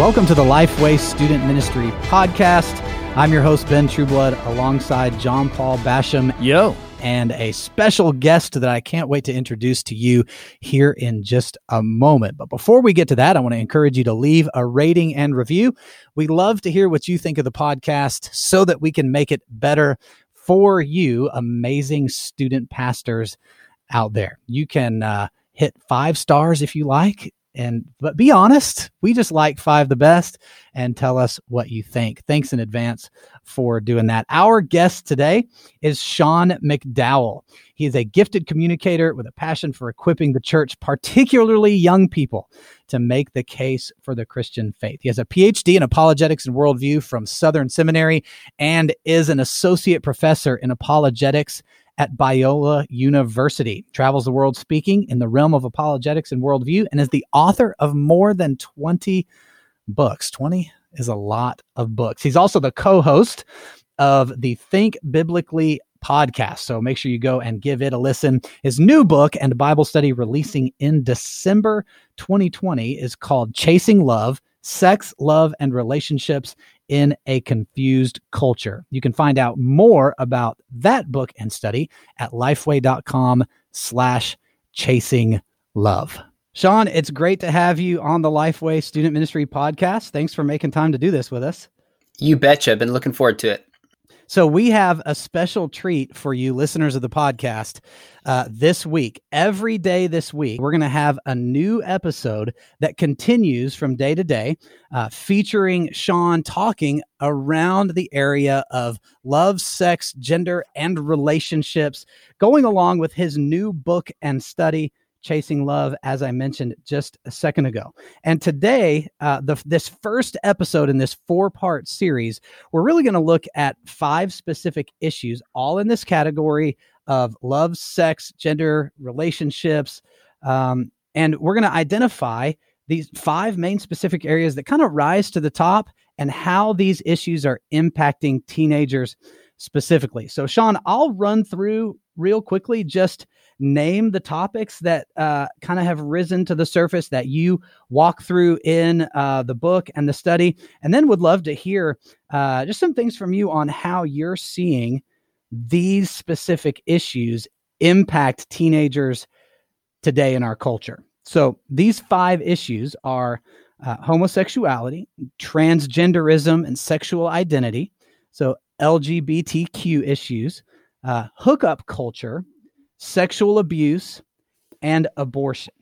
Welcome to the Lifeway Student Ministry Podcast. I'm your host, Ben Trueblood, alongside John Paul Basham. Yo. And a special guest that I can't wait to introduce to you here in just a moment. But before we get to that, I want to encourage you to leave a rating and review. We love to hear what you think of the podcast so that we can make it better for you, amazing student pastors out there. You can uh, hit five stars if you like and but be honest we just like five the best and tell us what you think. Thanks in advance for doing that. Our guest today is sean mcdowell. He is a gifted communicator with a passion for equipping the church particularly young people to make the case for the christian faith. He has a phd in apologetics and worldview from southern seminary and is an associate professor in apologetics at Biola University, travels the world speaking in the realm of apologetics and worldview, and is the author of more than 20 books. 20 is a lot of books. He's also the co host of the Think Biblically podcast. So make sure you go and give it a listen. His new book and Bible study releasing in December 2020 is called Chasing Love Sex, Love, and Relationships in a confused culture. You can find out more about that book and study at lifeway.com slash chasing love. Sean, it's great to have you on the Lifeway Student Ministry podcast. Thanks for making time to do this with us. You betcha. I've been looking forward to it. So, we have a special treat for you, listeners of the podcast, uh, this week. Every day this week, we're going to have a new episode that continues from day to day, uh, featuring Sean talking around the area of love, sex, gender, and relationships, going along with his new book and study Chasing Love, as I mentioned just a second ago. And today, uh, the, this first episode in this four part series, we're really going to look at five specific issues, all in this category of love, sex, gender, relationships. Um, and we're going to identify these five main specific areas that kind of rise to the top and how these issues are impacting teenagers specifically. So, Sean, I'll run through real quickly just name the topics that uh, kind of have risen to the surface that you walk through in uh, the book and the study. And then would love to hear uh, just some things from you on how you're seeing these specific issues impact teenagers today in our culture. So these five issues are uh, homosexuality, transgenderism, and sexual identity. So LGBTQ issues, uh, hookup culture, sexual abuse, and abortion.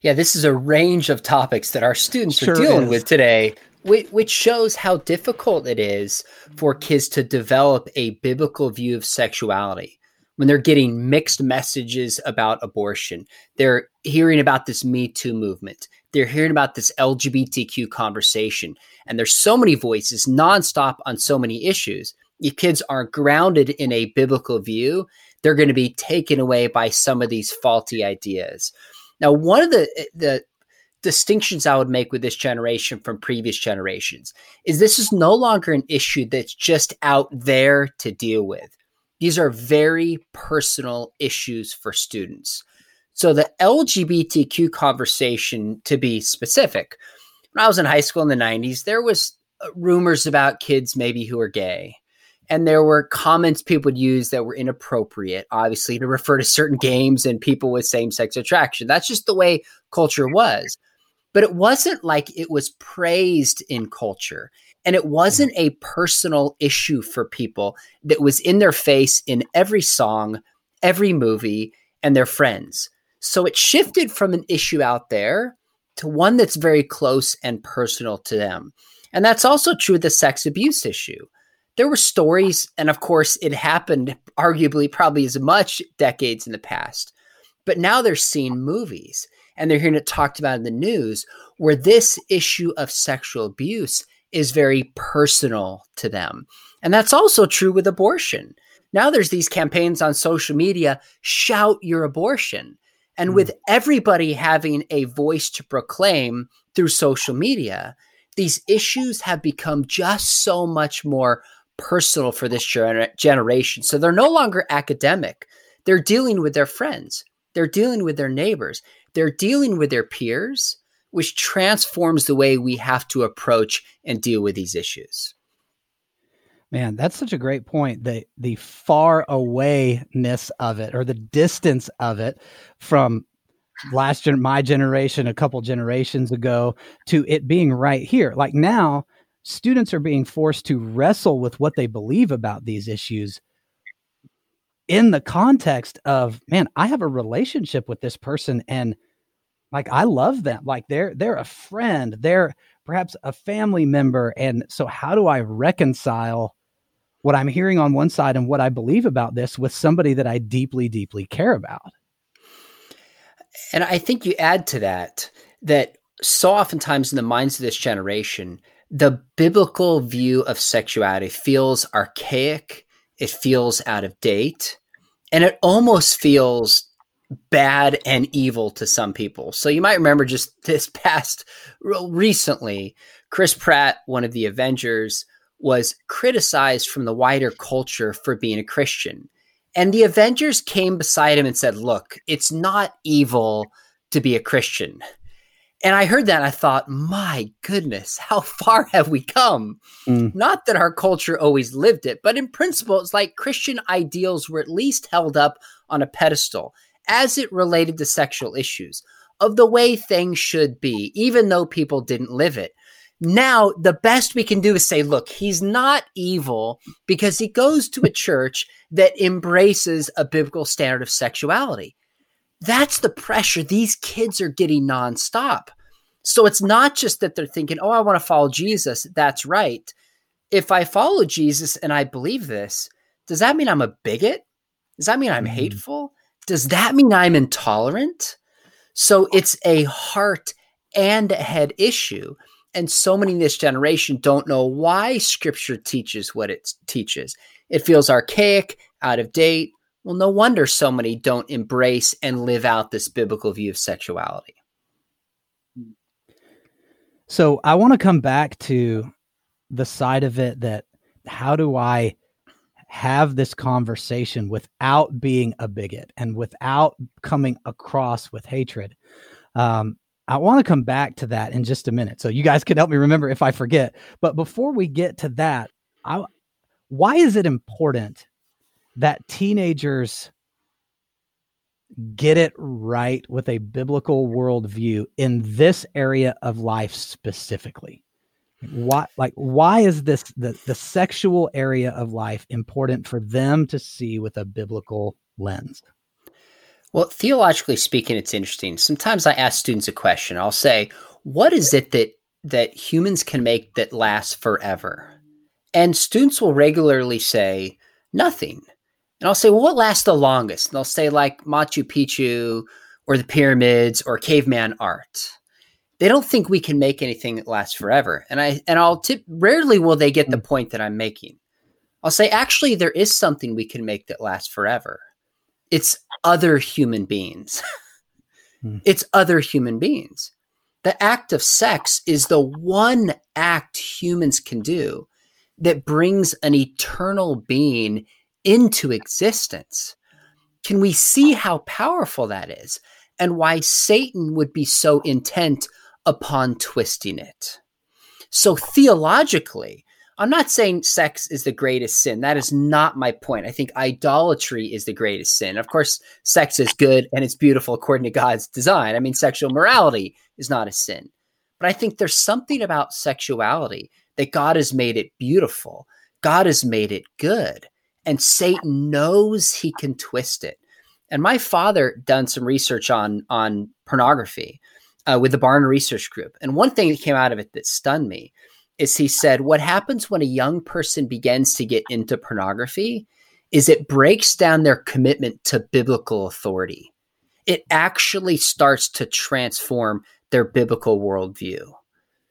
Yeah, this is a range of topics that our students Sure are dealing is. with today, which, which shows how difficult it is for kids to develop a biblical view of sexuality. When they're getting mixed messages about abortion, they're hearing about this Me Too movement, they're hearing about this LGBTQ conversation, and there's so many voices nonstop on so many issues. If kids aren't grounded in a biblical view, they're going to be taken away by some of these faulty ideas. Now, one of the the distinctions I would make with this generation from previous generations is this is no longer an issue that's just out there to deal with. These are very personal issues for students. So the LGBTQ conversation, to be specific, when I was in high school in the 90s, there was uh, rumors about kids maybe who are gay and there were comments people would use that were inappropriate obviously to refer to certain games and people with same-sex attraction. That's just the way culture was. But it wasn't like it was praised in culture. And it wasn't a personal issue for people that was in their face in every song every movie and their friends. So it shifted from an issue out there to one that's very close and personal to them. And that's also true with the sex abuse issue there were stories, and of course, it happened arguably probably as much decades in the past. But now they're seeing movies and they're hearing it talked about in the news where this issue of sexual abuse is very personal to them. And that's also true with abortion. Now there's these campaigns on social media shout your abortion. And hmm. with everybody having a voice to proclaim through social media, these issues have become just so much more personal for this gener- generation. So they're no longer academic. They're dealing with their friends. They're dealing with their neighbors. They're dealing with their peers, which transforms the way we have to approach and deal with these issues. Man, that's such a great point. The the far awayness of it or the distance of it from last gen- my generation a couple generations ago to it being right here. Like now, students are being forced to wrestle with what they believe about these issues in the context of, man, I have a relationship with this person and like I love them. Like they're they're a friend. They're perhaps a family member and so how do I reconcile what I'm hearing on one side and what I believe about this with somebody that I deeply, deeply care about. And I think you add to that that so oftentimes in the minds of this generation, the biblical view of sexuality feels archaic, it feels out of date, and it almost feels bad and evil to some people. So you might remember just this past recently, Chris Pratt, one of the Avengers, was criticized from the wider culture for being a Christian. And the Avengers came beside him and said, Look, it's not evil to be a Christian. And I heard that and I thought, my goodness, how far have we come? Mm. Not that our culture always lived it, but in principle, it's like Christian ideals were at least held up on a pedestal as it related to sexual issues of the way things should be, even though people didn't live it. Now, the best we can do is say, look, he's not evil because he goes to a church that embraces a biblical standard of sexuality. That's the pressure these kids are getting nonstop. So it's not just that they're thinking, oh, I want to follow Jesus. That's right. If I follow Jesus and I believe this, does that mean I'm a bigot? Does that mean I'm mm-hmm. hateful? Does that mean I'm intolerant? So it's a heart and a head issue. And so many in this generation don't know why scripture teaches what it teaches. It feels archaic, out of date. Well, no wonder so many don't embrace and live out this biblical view of sexuality. So I want to come back to the side of it that how do I have this conversation without being a bigot and without coming across with hatred? Um, I want to come back to that in just a minute. So you guys can help me remember if I forget. But before we get to that, I, why is it important that teenagers get it right with a biblical worldview in this area of life specifically? Why like why is this the, the sexual area of life important for them to see with a biblical lens? Well, theologically speaking, it's interesting. Sometimes I ask students a question. I'll say, "What is it that that humans can make that lasts forever?" And students will regularly say, "Nothing." And I'll say, "Well, what lasts the longest?" And they'll say, like Machu Picchu or the pyramids or caveman art. They don't think we can make anything that lasts forever. And I and I'll tip rarely will they get the mm. point that I'm making. I'll say, actually, there is something we can make that lasts forever it's other human beings. hmm. It's other human beings. The act of sex is the one act humans can do that brings an eternal being into existence. Can we see how powerful that is and why Satan would be so intent upon twisting it? So, theologically, I'm not saying sex is the greatest sin. That is not my point. I think idolatry is the greatest sin. Of course, sex is good and it's beautiful according to God's design. I mean, sexual morality is not a sin. But I think there's something about sexuality that God has made it beautiful. God has made it good. And Satan knows he can twist it. And my father done some research on on pornography uh, with the Barna Research Group. And one thing that came out of it that stunned me is he said, What happens when a young person begins to get into pornography is it breaks down their commitment to biblical authority. It actually starts to transform their biblical worldview.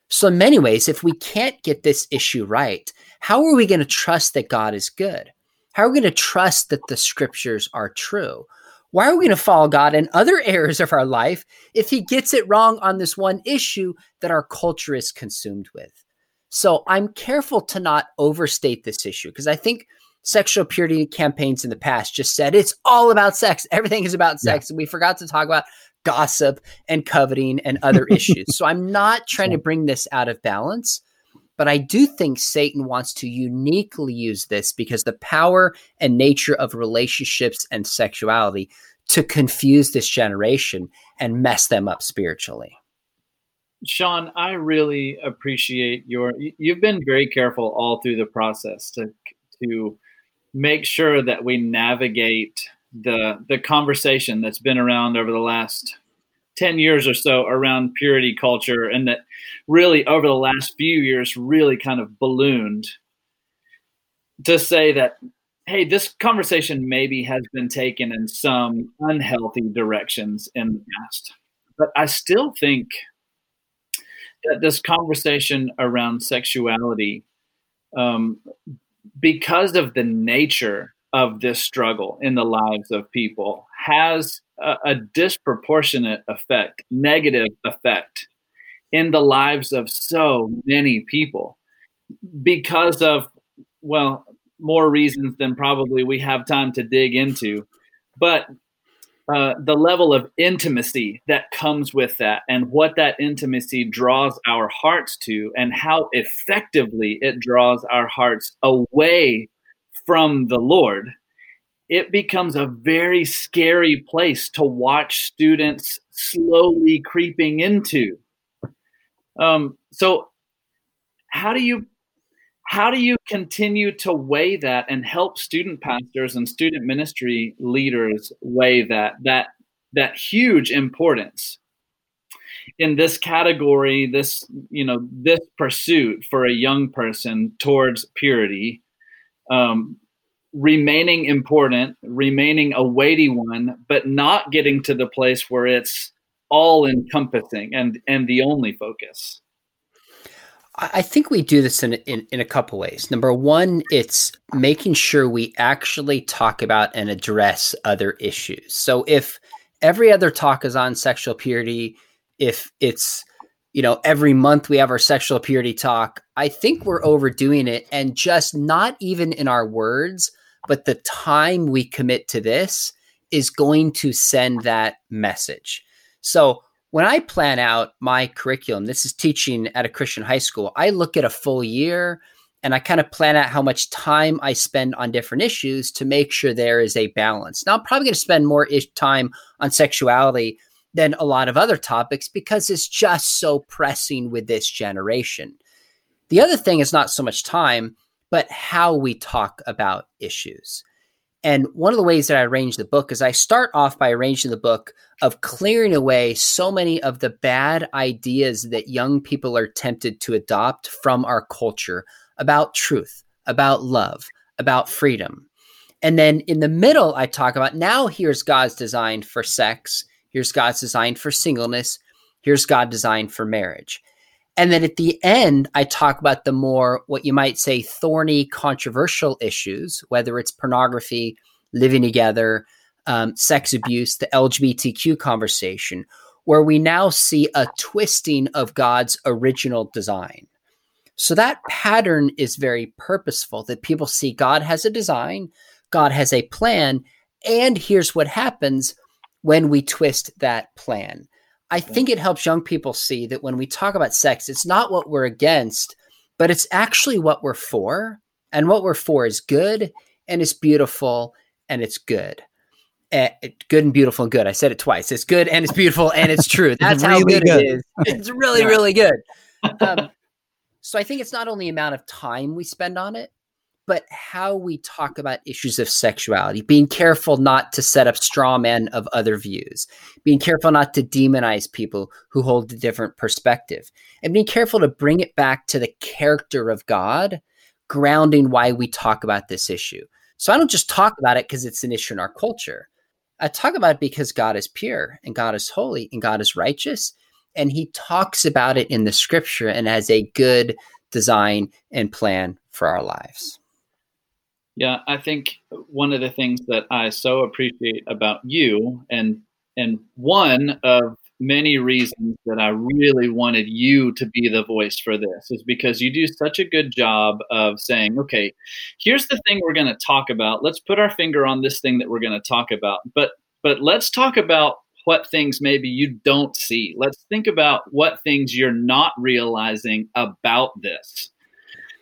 So, in many ways, if we can't get this issue right, how are we going to trust that God is good? How are we going to trust that the scriptures are true? Why are we going to follow God in other areas of our life if he gets it wrong on this one issue that our culture is consumed with? So I'm careful to not overstate this issue because I think sexual purity campaigns in the past just said it's all about sex. Everything is about sex. Yeah. And we forgot to talk about gossip and coveting and other issues. So I'm not trying to bring this out of balance, but I do think Satan wants to uniquely use this because the power and nature of relationships and sexuality to confuse this generation and mess them up spiritually. Sean, I really appreciate your. You've been very careful all through the process to to make sure that we navigate the the conversation that's been around over the last 10 years or so around purity culture and that really over the last few years really kind of ballooned to say that hey this conversation maybe has been taken in some unhealthy directions in the past. But i still think that this conversation around sexuality um, because of the nature of this struggle in the lives of people has a, a, disproportionate effect, negative effect in the lives of so many people because of, well, more reasons than probably we have time to dig into. But uh, the level of intimacy that comes with that and what that intimacy draws our hearts to and how effectively it draws our hearts away from the Lord, it becomes a very scary place to watch students slowly creeping into. Um, so, how do you how do you continue to weigh that and help student pastors and student ministry leaders weigh that that that huge importance in this category this you know this pursuit for a young person towards purity um, remaining important remaining a weighty one but not getting to the place where it's all encompassing and and the only focus I think we do this in, in, in a couple ways. Number one, it's making sure we actually talk about and address other issues. So if every other talk is on sexual purity, if it's you know every month we have our sexual purity talk, I think we're overdoing it and just not even in our words, but the time we commit to this is going to send that message. So when I plan out my curriculum, this is teaching at a Christian high school, I look at a full year and I kind of plan out how much time I spend on different issues to make sure there is a balance. Now, I'm probably going to spend more time on sexuality than a lot of other topics because it's just so pressing with this generation. The other thing is not so much time, but how we talk about issues. And one of the ways that I arrange the book is I start off by arranging the book of clearing away so many of the bad ideas that young people are tempted to adopt from our culture about truth, about love, about freedom. And then in the middle, I talk about now here's God's design for sex, here's God's design for singleness, here's God designed for marriage. And then at the end, I talk about the more, what you might say, thorny, controversial issues, whether it's pornography, living together, um, sex abuse, the LGBTQ conversation, where we now see a twisting of God's original design. So that pattern is very purposeful that people see God has a design, God has a plan, and here's what happens when we twist that plan. I think it helps young people see that when we talk about sex, it's not what we're against, but it's actually what we're for. And what we're for is good and it's beautiful and it's good. Uh, good and beautiful and good. I said it twice. It's good and it's beautiful and it's true. That's it's how really good, good, it is. It's really, yeah. really good. Um, so I think it's not only amount of time we spend on it, but how we talk about issues of sexuality, being careful not to set up straw men of other views, being careful not to demonize people who hold a different perspective, and being careful to bring it back to the character of God, grounding why we talk about this issue. So I don't just talk about it because it's an issue in our culture. I talk about it because God is pure and God is holy and God is righteous. And he talks about it in the scripture and has a good design and plan for our lives. Yeah, I think one of the things that I so appreciate about you and and one of many reasons that I really wanted you to be the voice for this is because you do such a good job of saying, okay, here's the thing we're going to talk about. Let's put our finger on this thing that we're going to talk about. But but let's talk about what things maybe you don't see. Let's think about what things you're not realizing about this.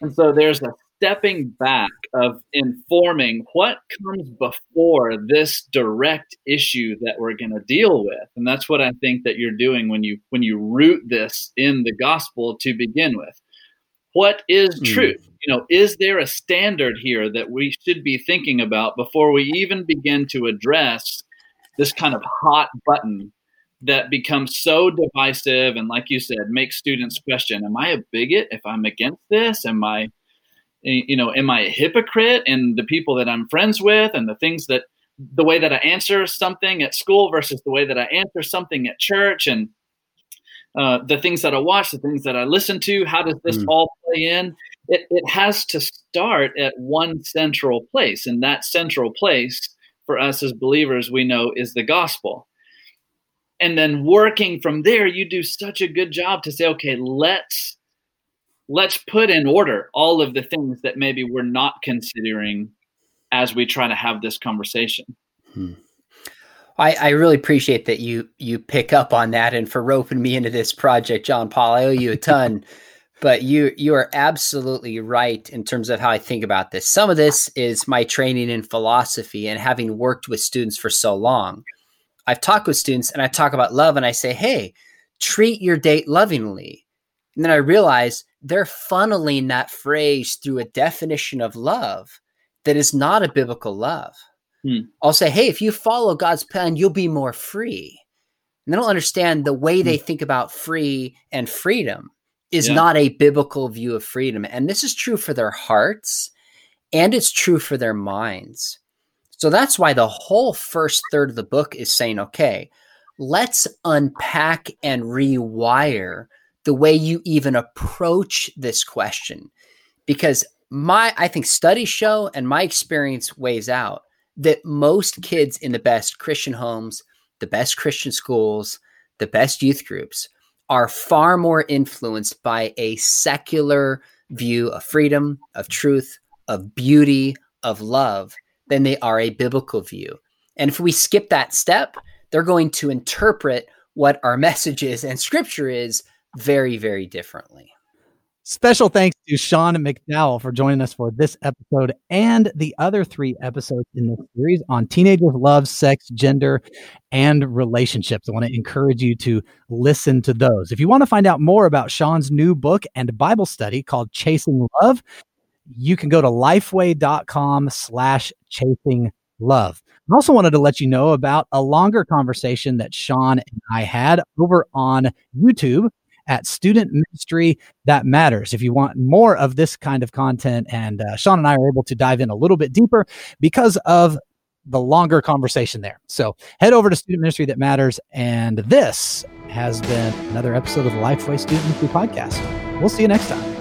And so there's a stepping back of informing what comes before this direct issue that we're going to deal with. And that's what i think that you're doing when you when you root this in the gospel to begin with. What is mm. truth? You know is there a standard here that we should be thinking about before we even begin to address this kind of hot button that becomes so divisive and like you said makes students question am i a bigot if i'm against this? Am i you know am i a hypocrite and the people that i'm friends with and the things that the way that i answer something at school versus the way that i answer something at church and uh, the things that i watch the things that i listen to how does this mm. all play in it, it has to start at one central place and that central place for us as believers we know is the gospel and then working from there you do such a good job to say okay let's let's put in order all of the things that maybe we're not considering as we try to have this conversation. Hmm. I, I, really appreciate that you you pick up on that and for roping me into this project, John Paul. I owe you a ton, but you you are absolutely right in terms of how I think about this. Some of this is my training in philosophy and having worked with students for so long. I've talked with students and I talk about love and I say, hey, treat your date lovingly. And then I realize they're funneling that phrase through a definition of love that is not a biblical love. Hmm. I'll say, hey, if you follow God's plan, you'll be more free. And they don't understand the way they hmm. think about free and freedom is yeah. not a biblical view of freedom. And this is true for their hearts and it's true for their minds. So that's why the whole first third of the book is saying, okay, let's unpack and rewire the way you even approach this question. Because my, I think studies show and my experience weighs out that most kids in the best Christian homes, the best Christian schools, the best youth groups are far more influenced by a secular view of freedom, of truth, of beauty, of love than they are a biblical view. And if we skip that step, they're going to interpret what our message is and scripture is very, very differently. Special thanks to Sean McDowell for joining us for this episode and the other three episodes in this series on teenagers' love, sex, gender, and relationships. I want to encourage you to listen to those. If you want to find out more about Sean's new book and Bible study called Chasing Love, you can go to lifeway.com slash chasing love. I also wanted to let you know about a longer conversation that Sean and I had over on YouTube at Student Ministry That Matters. If you want more of this kind of content, and uh, Sean and I are able to dive in a little bit deeper because of the longer conversation there. So head over to Student Ministry That Matters. And this has been another episode of the Lifeway Student Ministry Podcast. We'll see you next time.